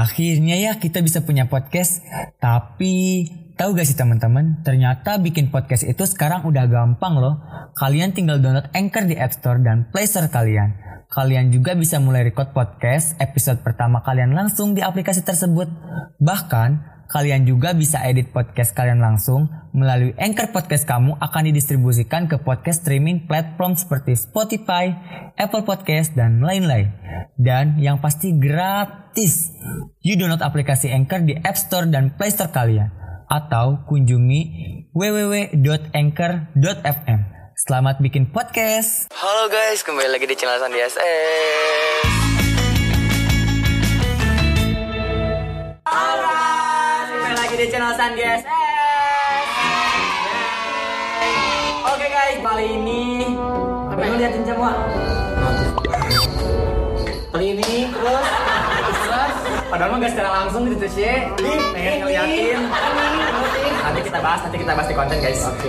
Akhirnya ya kita bisa punya podcast. Tapi tahu gak sih teman-teman? Ternyata bikin podcast itu sekarang udah gampang loh. Kalian tinggal download Anchor di App Store dan Play Store kalian. Kalian juga bisa mulai record podcast episode pertama kalian langsung di aplikasi tersebut. Bahkan kalian juga bisa edit podcast kalian langsung melalui Anchor Podcast kamu akan didistribusikan ke podcast streaming platform seperti Spotify, Apple Podcast, dan lain-lain. Dan yang pasti gratis. You download aplikasi Anchor di App Store dan Play Store kalian. Atau kunjungi www.anchor.fm. Selamat bikin podcast. Halo guys, kembali lagi di channel Sandi SS. Di channel Sandi SS. Oke guys, kali ini apa yang liatin semua? Kali ini terus terus padahal mah gak secara langsung gitu sih. Pengen ngeliatin. Nanti kita bahas, nanti kita bahas di konten guys. Oke.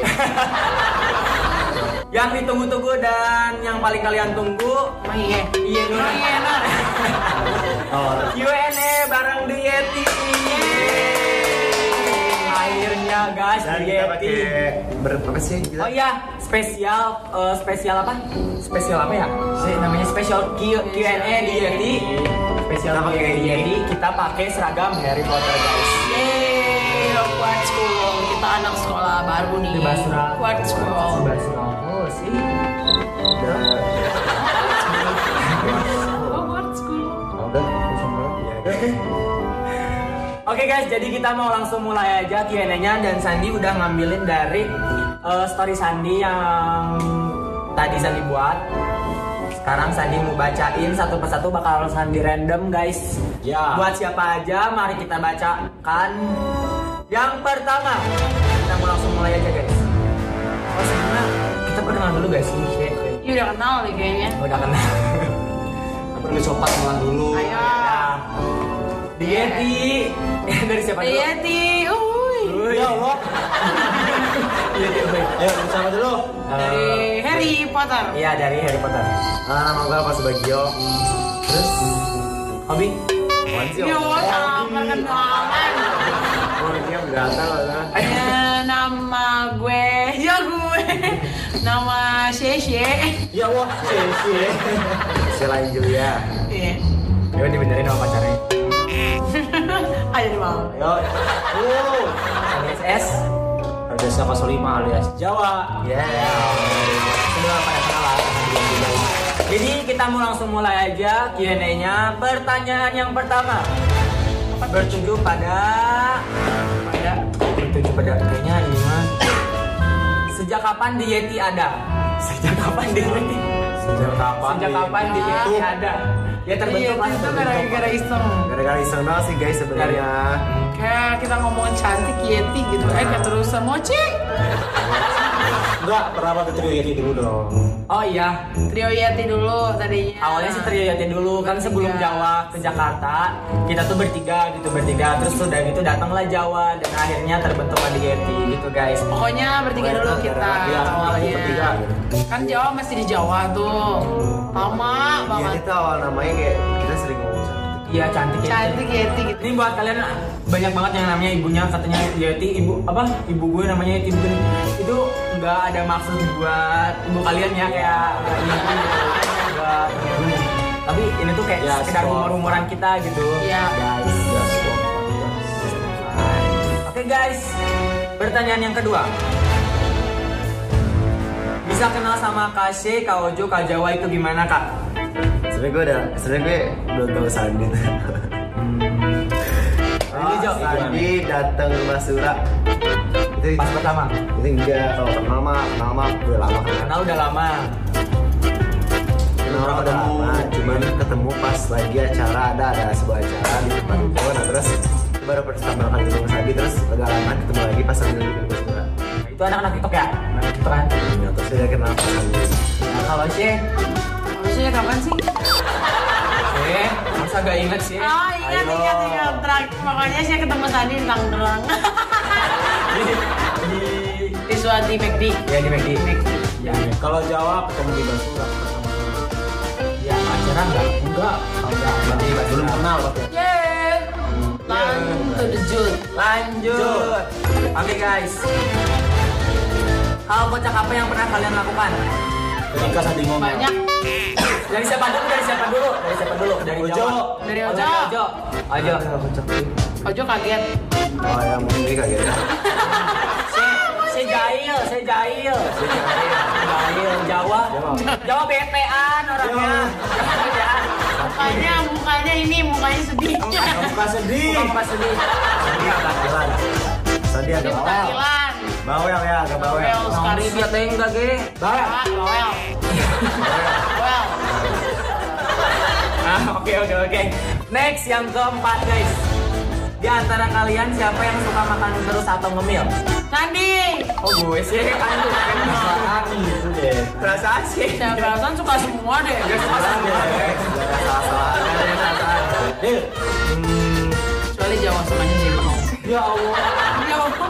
yang ditunggu-tunggu dan yang paling kalian tunggu Oh iya. Iya. Oh iya. Oh, Q&A bareng di Yeti. Akhirnya guys dan di kita pakai berapa sih? Kita? Oh iya, spesial eh, spesial apa? Spesial apa ya? Sih namanya spesial Q- Q&A di Yeti. Spesial pakai Q&A di. Yeti. Kita pakai seragam Harry Potter guys. Yeay, Quad School. Kita anak sekolah baru nih. Di Basra. Quad School. Basra. Oh sih. Oke guys, jadi kita mau langsung mulai aja Q&A-nya dan Sandi udah ngambilin dari eh, story Sandi yang tadi Sandi buat. Sekarang Sandi mau bacain satu persatu bakal Sandi random guys. Ya. Buat siapa aja, mari kita bacakan. Yang pertama, kita mau langsung mulai aja guys. Oh sebenarnya kita perkenalan dulu guys. Ini Iya udah kenal nih kayaknya. udah kenal. Apa perlu sopan kenalan dulu? Ayo. Ya. Di Yeti. dari siapa dulu? Yeti. Uy. Uy. Ya Allah. Yeti, uy. Ayo, bersama dulu. Dari Harry Potter. Iya dari Harry Potter. Ah, nama gue Pak Subagio. Terus, Hobi? Yo, sama perkenalan. Oh, dia lah. Ya, nama gue, ya gue, nama Sheshe. Ya Allah, sih. Selain Julia. Iya. Coba dibenerin sama pacarnya. Ayo di mau. Yo. Uh. SS. Desa 05 alias Jawa. Ya. Sudah pada kenal lah. Jadi kita mau langsung mulai aja Q&A-nya. Pertanyaan yang pertama bertuju pada pada bertuju pada kayaknya ini mah sejak kapan di Yeti ada? Sejak kapan di Yeti? Sejak kapan? Sejak kapan di Yeti ada? Ya terbentuk Iya, itu gara-gara iseng. Gara-gara iseng doang sih guys sebenarnya. Kayak kita ngomongin cantik Yeti gitu, eh keterusan mochi. Enggak, pernah pakai trio Yeti dulu dong. Oh iya, Trio Yeti dulu tadinya. awalnya sih Trio Yati dulu kan sebelum Iya. Jawa ke Jakarta kita tuh bertiga gitu bertiga terus udah gitu datanglah Jawa dan akhirnya terbentuklah di Yeti gitu guys Pokoknya bertiga dulu kita Iya, awalnya. bertiga. Kan Jawa masih di Jawa tuh. Lama Yeti banget. itu awal namanya kayak iya cantik. Cantik Yeti gitu. ini buat kalian banyak banget yang namanya ibunya katanya Yeti ibu apa ibu gue namanya Yeti bukan itu nggak ada maksud buat ibu kalian ya kayak nggak tapi ini tuh kayak Ya, sekedar sport. humor-humoran kita gitu Iya. guys Ya, Oke guys, pertanyaan yang kedua. Bisa kenal sama Kashe, Kak Ojo, Kak Jawa itu gimana kak? Sebenernya gue udah, sebenernya gue belum tahu Sandi. Ini Jo, Sandi datang rumah Sura. Itu Pas pertama, itu enggak kalau kenal mah kenal mah udah lama kenal. kenal udah lama. Kenal udah lama, cuman ketemu pas lagi acara ada ada sebuah acara di tempat itu, nah terus itu baru pertama kali ketemu Sandi terus agak lama ketemu lagi pas Sandi lagi ketemu Sura. Itu anak-anak TikTok ya? Anak TikTok kan? Nah, terus dia kenal pas Sandi. Nah, kalau She, Maksudnya kapan sih? She, masa gak inget sih? Oh ingat Ayo. ingat ingat Terakhir- Pokoknya saya ketemu tadi di Tangerang Di, di, Di Suwati McD ya di McD. Ya, Kalau Jawa ketemu di Basura. ya pacaran nggak? Enggak. Oh, enggak. Berarti Belum pacaran. kenal waktu. Yeay lanjut. Oke guys. Hal kocak apa yang pernah kalian lakukan? Ketika Sandi ngomong. Banyak. Dari siapa dulu? Dari siapa dulu? Dari siapa dulu? Dari Ojo. Jawa. Dari Oh, Ojo. Ojo. Ojo. Ojo kaget. Oh ya mungkin dia kaget. Saya saya jahil, saya jahil. Jahil Jawa. Jawa betean orangnya. Mukanya, mukanya ini, mukanya sedih. Muka sedih. Pas sedih. Sandi agak jalan. Sandi Ini agak bawel. ya, agak bawel. Bawel sekali. Sekali dia teh enggak ge. Bawel. Bawel. Oke oke oke. Next yang keempat guys. Di antara kalian siapa yang suka makan terus atau ngemil? Sandi. Oh gue sih kan lu kan Perasaan gitu deh. perasaan sih. Saya perasaan suka semua deh. Gak suka sama. Salah-salah. Dil. Kecuali Jawa semuanya jengkol. Ya Allah. Ya Allah.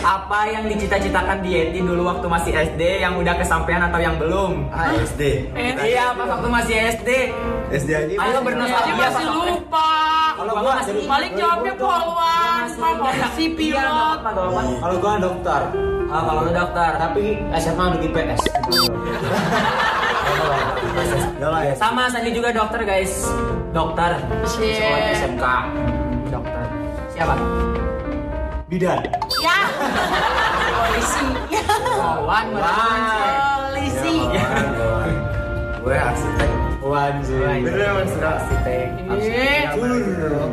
Apa yang dicita-citakan di Yeti dulu waktu masih SD yang udah kesampaian atau yang belum? Ah, SD. Iya, pas waktu masih SD. SD aja. Ayo Dia bernostalgia masih pas- lupa. Kalau gua masih Paling jawabnya polwan, sama polisi Iya, pilot. apa-apa. Kalau gua dokter. Ah, kalau lu dokter. Tapi SMA udah IPS. Ya lah ya. Sama Sandi juga dokter, guys. Dokter. Sekolah SMK. Dokter. Siapa? Bidan. Ya. Polisi. Wawan, Polisi. Gue arsitek. Wan sih. Bener emang sudah arsitek.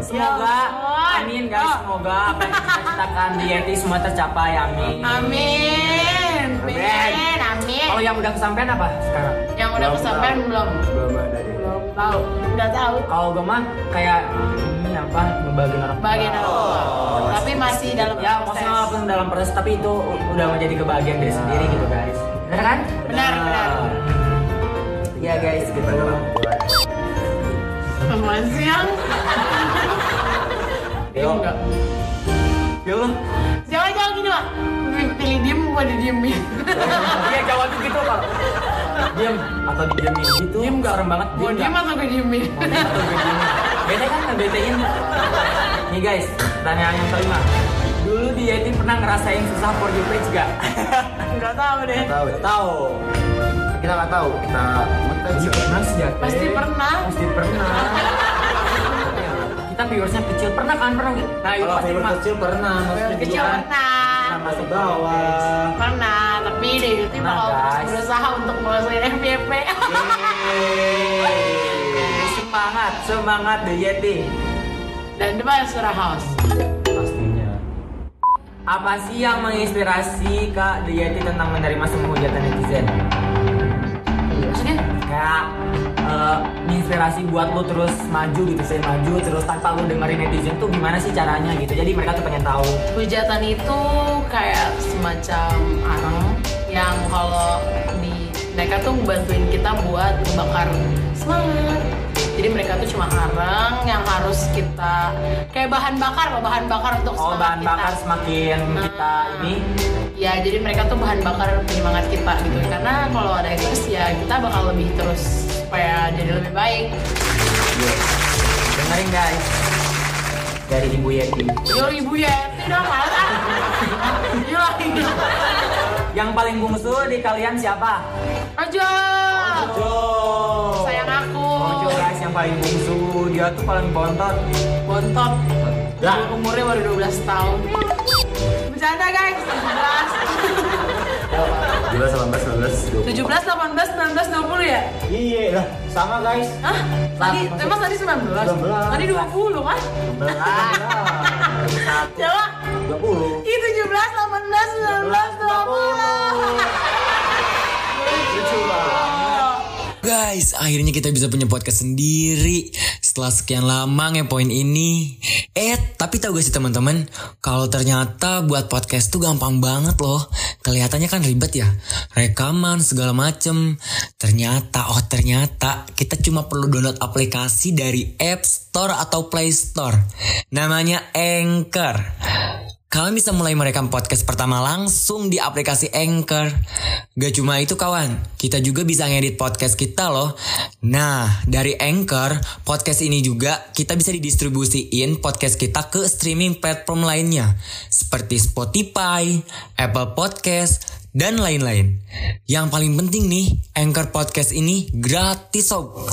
Semoga, Ya amin guys, semoga apa yang dicita-citakan di Yeti semua tercapai, amin. Amin. Amin. Amin. Amin. Kalau yang udah kesampaian apa sekarang? Udah Belum kesampaian belum? Belum ada deh. Belum tahu. Udah tahu. Kalau gue mah kayak ini apa, ngebagiin orang. Bagian orang tua. Tapi masih dalam Ya, proses. maksudnya walaupun dalam proses, tapi itu udah menjadi kebahagiaan dari sendiri gitu guys. Bener kan? Benar, benar. Iya guys, gitu. Apaan sih yang? Yo. Enggak. Ya Allah. Jangan jangan gini pak. Pilih diem apa didiemin? Iya jawab gitu kalau diem atau didiemin gitu. Diem gak serem banget. Mau diem atau gue diemin? atau gue diemin. Bete kan ngebetein. Nih guys, pertanyaan yang kelima. Dulu di Yeti pernah ngerasain susah for you page gak? Enggak tahu deh. Tahu. Tahu. Kita nggak tahu. Kita kita bisa. pernah sih ya. Pasti pernah. Pasti pernah. Kita viewersnya kecil pernah kan pernah. Nah itu Kalau pernah. kecil pernah. Kecil pernah. masuk bawah. Pernah. Tapi deh itu Nah, bakal guys. berusaha untuk ngelesain FYP. Semangat, semangat The Yeti. Dan depan surah house. Pastinya. Apa sih yang menginspirasi Kak The Yeti tentang menerima semua hujatan netizen? Menginspirasi buat lu terus maju gitu, saya maju terus tanpa lu dengerin netizen tuh gimana sih caranya gitu. Jadi mereka tuh pengen tahu. Hujatan itu kayak semacam arang yang kalau di mereka tuh bantuin kita buat bakar semangat. Jadi mereka tuh cuma arang yang harus kita kayak bahan bakar, loh, bahan bakar untuk Oh bahan kita. bakar semakin kita ini Ya, jadi mereka tuh bahan bakar penyemangat kita gitu. Karena kalau ada yang terus ya kita bakal lebih terus supaya jadi lebih baik. dengerin guys dari Ibu Yeti. Yo ibu ya, udah malas ah. Yo. Yang paling bungsu di kalian siapa? Ojo. Jo. Sayang aku. Ojo guys yang paling bungsu dia tuh paling bontot. Bontot. Lah. Umurnya baru 12 tahun. Bercanda guys, 17, 18, 19, 20. 17. 17, 18, 19, 20 ya? Iya lah, sama guys. Hah? Tadi, emang tadi 19? 19. Tadi 20 kan? Coba, 20. Ih 17, 18, 19, 20 Lucu. Guys, akhirnya kita bisa punya podcast sendiri setelah sekian lama ngepoin ini. Eh, tapi tahu gak sih teman-teman, kalau ternyata buat podcast tuh gampang banget loh. Kelihatannya kan ribet ya, rekaman segala macem. Ternyata, oh ternyata kita cuma perlu download aplikasi dari App Store atau Play Store. Namanya Anchor. Kalian bisa mulai merekam podcast pertama langsung di aplikasi Anchor. Gak cuma itu kawan, kita juga bisa ngedit podcast kita loh. Nah, dari Anchor, podcast ini juga kita bisa didistribusiin podcast kita ke streaming platform lainnya. Seperti Spotify, Apple Podcast, dan lain-lain. Yang paling penting nih, Anchor Podcast ini gratis sob.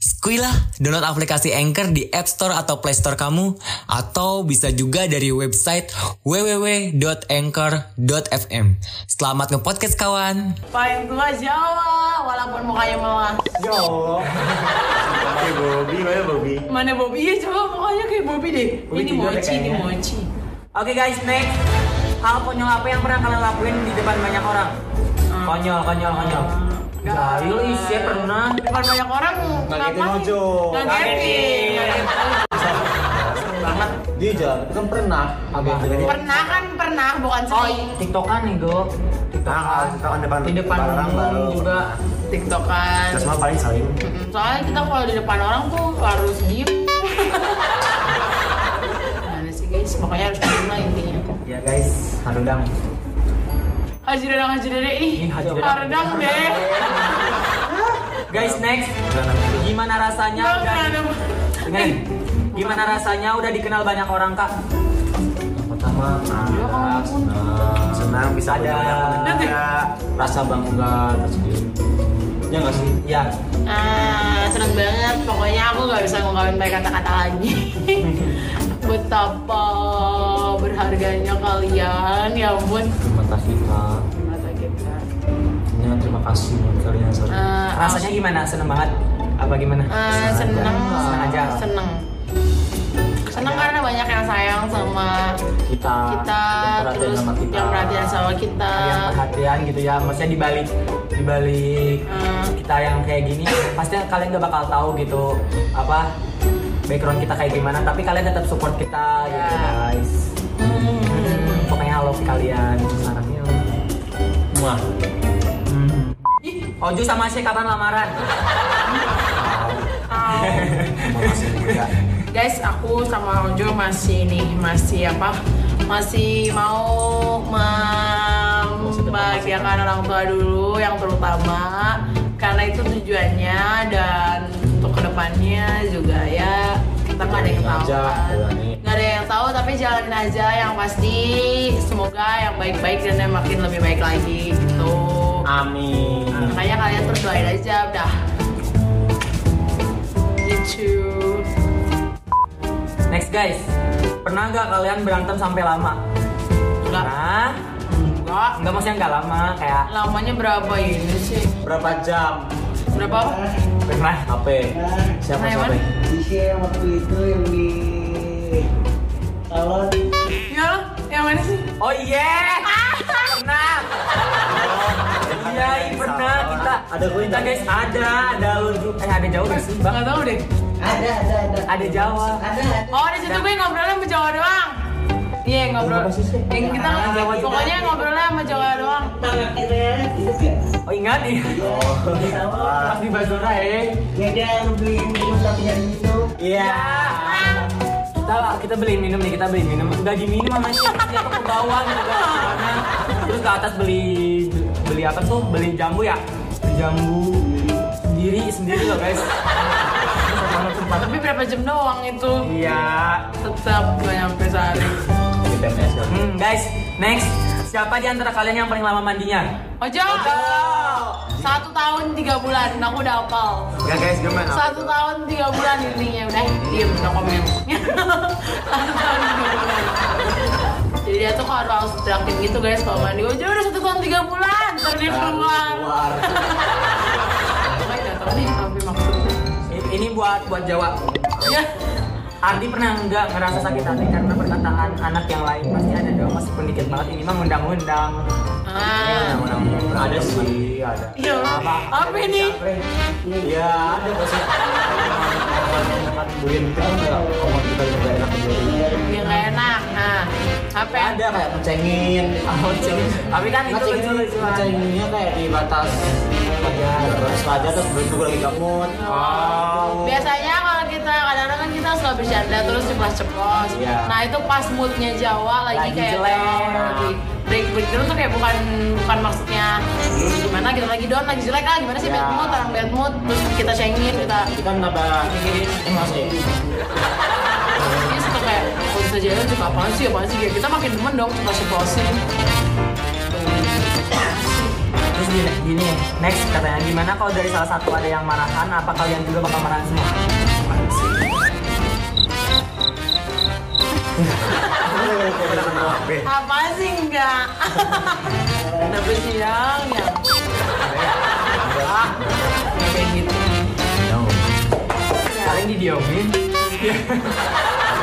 Skuy lah, download aplikasi Anchor di App Store atau Play Store kamu atau bisa juga dari website www.anchor.fm. Selamat nge-podcast kawan. Paling tua Jawa, walaupun mukanya malah. Ya Allah. Oke Bobby, mana Bobby? Mana Bobby? Iya coba mukanya kayak Bobby deh. Bobby ini mochi, ini mochi. Oke guys, next. Hal konyol apa yang pernah kalian lakuin di depan banyak orang? Konyol, konyol, konyol. Jahil ih, saya pernah. Depan banyak orang ngapain? Ojo. Ngagetin. Banget. Dia jalan, kan pernah. Agak Pernah kan pernah, bukan Oh, sering. tiktokan nih, Go. Nah, kalau kita kan depan Di depan orang baru. juga. Tiktokan. Kita semua paling saling. Mm, Soalnya kita kalau di depan orang tuh harus diem. Mana sih guys? Makanya harus diem lah intinya. Ya guys, harudang. Haji Dadang, Haji Dede ih. Ih, Haji Dadang. Haredang deh. Guys, next. Gimana rasanya Nggak udah ada. Dengerin. Gimana rasanya udah dikenal banyak orang, Kak? pertama Ya, kamu pun. Senang bisa Ada. ada. rasa bangga tersendiri. Ya nggak sih? Ya, Ah, seneng banget. Pokoknya aku nggak bisa ngungkapin baik kata-kata lagi. Betapa berharganya kalian, ya ampun. Terima kasih kak. Mata kita. Ya, terima kasih buat kalian semua. Ah, rasanya gimana? Seneng banget? Apa gimana? Ah, seneng, Seneng aja. seneng. Seneng karena banyak yang sayang sama Kita, kita, yang perhatian terus sama kita. yang perhatian sama kita. yang perhatian gitu ya maksudnya dibalik dibalik Hmm. kita yang kayak gini pasti kalian gak bakal tahu gitu apa background kita kayak gimana tapi kalian tetap support kita gitu Ya. guys Hmm. pokoknya I love kalian sarannya Muah. hmm. Oju sama Syek kapan lamaran? Guys, aku sama Ojo masih nih, masih apa? Masih mau membahagiakan orang tua dulu yang terutama karena itu tujuannya dan untuk ke depannya juga ya kita nggak ada yang tahu kan. nggak ada yang tahu tapi jalanin aja yang pasti semoga yang baik-baik dan yang makin lebih baik lagi gitu Amin. makanya kalian terus doain aja udah gitu next guys pernah gak kalian berantem sampai lama? enggak Pernah? enggak Enggak maksudnya enggak lama kayak lamanya berapa ini sih Berapa jam? Berapa pernah HP. Siapa Nah, siapa? Ewan. Isi yang waktu itu yang di salon ya yang mana sih Oh iya, pernah. Iya, iya, pernah kita. Ada gue kita guys ada, ada lu eh ada jauh sih bang? tahu deh ada ada ada Ada Jawa. ada ada oh di situ gue ngobrolnya sama Jawa doang iya ngobrol sih, sih? yang kita Ah, Jawa juga. pokoknya ngobrolnya sama Jawa doang kan Oh ingat nih, pas di Bazora ya. ya dia beli minum tapi nyari minum Iya. Kita kita beli minum nih, kita beli minum. Udah diminum mamanya dia tuh ke bawah gitu kan. Terus ke atas beli beli apa tuh? Beli jambu ya? Beli jambu sendiri sendiri loh guys. Sama tapi berapa jam doang itu Iya. tetap gak nyampe sehari PMS kan? Hmm, guys, next. Siapa di antara kalian yang paling lama mandinya? Ojo! Satu tahun tiga bulan. Aku udah hafal Ya guys, gimana? satu tahun tiga bulan intinya. Udah diem. No komen. Satu tahun tiga bulan. Jadi dia tuh kalau harus teriakin gitu guys kalau mandi Ojo udah satu tahun tiga bulan. Ntar dia keluar. Ini? Buat buat Jawa. ya Ardi pernah nggak ngerasa sakit hati karena perkataan anak yang lain pasti ada dong meskipun dikit banget ini mah undang-undang. ah Ada sih, ada. iya apa ini Iya, ada pasti. Teman-teman buin itu kan kayak ngomong kita juga gak enak yang nggak enak nah apa ya? Ada kayak ngecengin. Oh, cing. Tapi kan itu Ngecengin, lucu-lucuan. ngecenginnya kayak di batas wajar, batas wajar terus belum juga lagi gak mood. Oh. biasanya kadang-kadang kan kita suka bercanda terus ceplos-ceplos. Iya. Nah itu pas moodnya Jawa lagi, Lagi kayak jelek. down, lagi break break dulu tuh kayak bukan bukan maksudnya gimana kita lagi down lagi jelek ah gimana sih Iya. bad mood orang bad mood terus kita cengin kita Kita nambah emosi. dia suka kayak kalau bisa jalan juga apaan sih apaan sih kayak kita makin demen dong ceplos ceplosin Terus gini, gini, next katanya gimana kalau dari salah satu ada yang marahan, apa kalian juga bakal marahan semua? Apa sih enggak tapi siang ya Ah, kayak gitu Paling didiemin.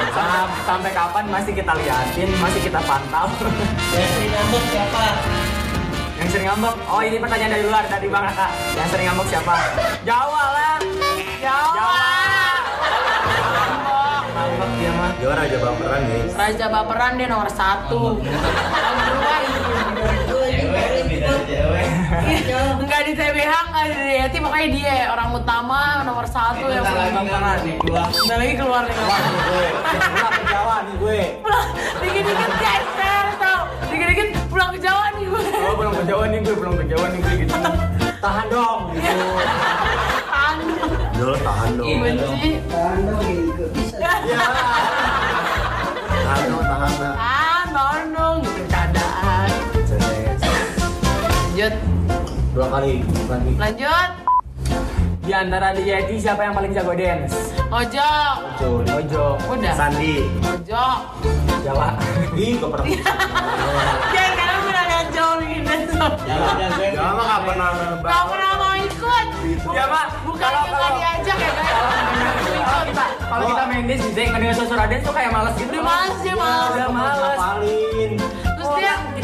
Sam- Sampai kapan masih kita liatin, masih kita pantau. Yang sering ngambek siapa? Yang sering ngambek, oh ini pertanyaan dari luar tadi Bang Raka. Yang sering ngambek siapa? Jawa lah. Ngambek dia mah. Juara aja baperan nih. Raja baperan dia nomor satu Nomor dua Enggak di TBH, enggak di DIT, makanya dia orang utama nomor satu yang paling baperan Udah lagi keluar nih Pulang ke Jawa nih gue. Pulang, dikit-dikit guys, saya tau Dikit-dikit pulang ke Jawa nih gue Oh pulang ke Jawa nih gue, pulang ke Jawa nih gue gitu. Tahan dong gitu. Tahan Dulu tahan dong. Benci Tahan dong gitu. Bisa. Lanjut, Dua kali lagi. lanjut Di antara di Yeti siapa yang paling jago dance? Ojo Ojo. Ojo. Udah Sandi. Ojo Jawa. Ih, gak pernah. Ya, karena gue jauh bikin dance Jangan mah nggak pernah. Gak pernah mau ikut. Iya, Pak. Bukan Kalau- kita kalau- diajak ya guys. Kalau kita kalau kita main dance gitu, ngedenger suara dance tuh kayak males gitu. Udah males ya, males. Udah males. Ngapalin.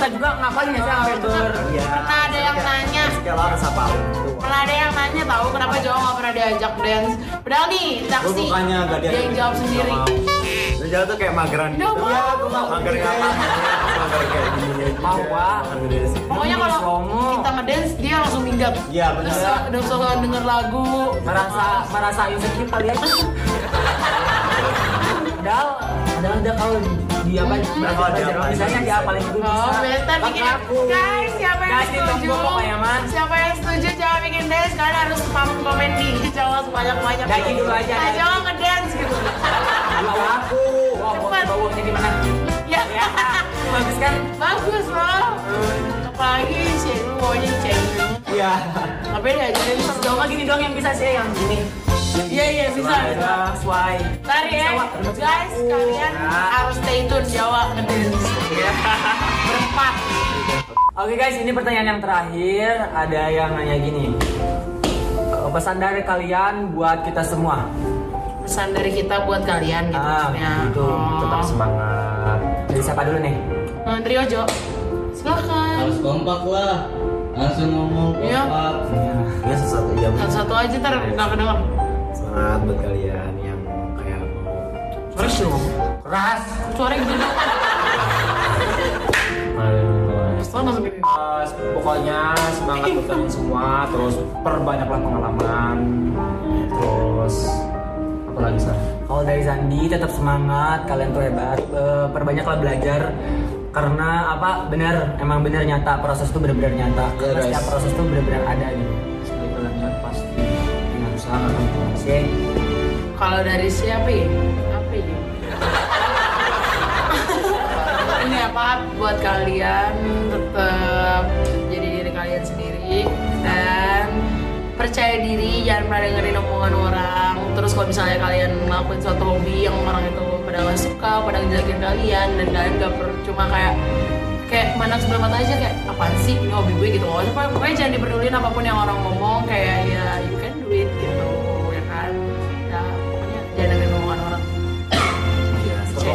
Kita juga ngapalin ya sih sampai ber Iya. pernah ada yang nanya, pernah ada yang nanya tahu kenapa Jawa gak pernah diajak dance. Padahal nih taksi dia yang jawab sendiri. Jauh tuh kayak mageran Nggak gitu. Iya, gue mau mager ngapa? Mager kayak gini aja. Mau, Pak. Pokoknya kalau kita ngedance dia langsung minggat. Iya, bener. Terus udah usah denger lagu. merasa merasa insecure kali ya. Padahal padahal dia kalau dia apa Kalau dia belajar apalin misalnya dia paling dulu Oh, bisa. Beta Bak bikin aku. Guys, siapa yang setuju? Siapa yang setuju Jawa bikin dance? Kalian harus spam komen di Jawa sebanyak-banyak. Daki dulu aja, Nah. Jawa ngedance gitu. Kalau aku, wah uangnya di mana? Ya, Ya, bagus kan? bagus loh. Apalagi sih lu maunya cengeng. Iya. Tapi dance. Jawa mah gini doang yang bisa sih yang gini. Iya, iya bisa. bisa. Sway. Tari ya, guys, kalian harus stay tune Jawa ngedance. Berempat. Oke guys, ini pertanyaan yang terakhir. Ada yang nanya gini. Eh, Pesan dari kalian buat kita semua. Pesan dari kita buat kalian gitu Ah, maksudnya. gitu. Tetap Oh. semangat. Dari siapa dulu nih? Trio Jo. Silakan. harus kompak lah langsung ngomong Iya. kompak Ini sesuatu jam. Satu-satu aja ntar nggak kedenger. Semangat buat kalian yang kayak mau Suara sih Keras. Suara gitu dong. Pokoknya semangat buat kalian semua. Terus perbanyaklah pengalaman. Terus apa lagi sih? Kalau dari Zandi tetap semangat. Kalian tuh hebat. Eh, perbanyaklah belajar. Karena apa? Benar, emang benar nyata. Proses itu benar-benar nyata. Karena guys. setiap proses itu benar-benar ada gitu. Kalau dari siapa ya? Apa ya? Ini apa buat kalian tetap jadi diri kalian sendiri dan percaya diri jangan pernah dengerin omongan orang terus kalau misalnya kalian ngelakuin suatu hobi yang orang itu pada nggak suka pada ngejelekin kalian dan kalian gak perlu cuma kayak kayak mana sebelah mata aja kayak apaan sih ini hobi gue gitu loh pokoknya pokoknya jangan diperdulin apa pun yang orang ngomong kayak ya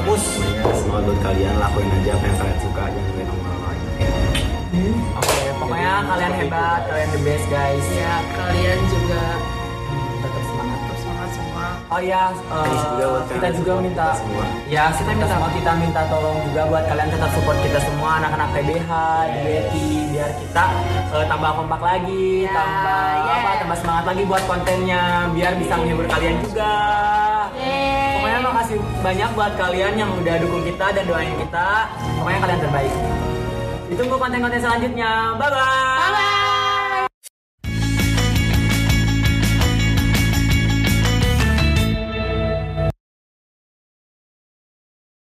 fokus. Pokoknya semangat buat kalian lakuin aja apa yang kalian suka jangan dengerin omongan orang lain. Oke, pokoknya kalian hebat, kalian the best guys. ya kalian juga Tetap semangat. terus semangat semua Oh ya, juga buat kita juga minta kita semua. ya kita minta sama kita minta tolong juga buat kalian tetap support kita semua anak-anak PBH, Dueti biar kita eh, tambah kompak lagi, Ya, tambah yeah. apa, tambah semangat lagi buat kontennya biar bisa menghibur kalian juga. Kasih banyak buat kalian yang udah dukung kita dan doain kita. Pokoknya kalian terbaik. Ditunggu konten-konten selanjutnya. Bye bye. Bye bye.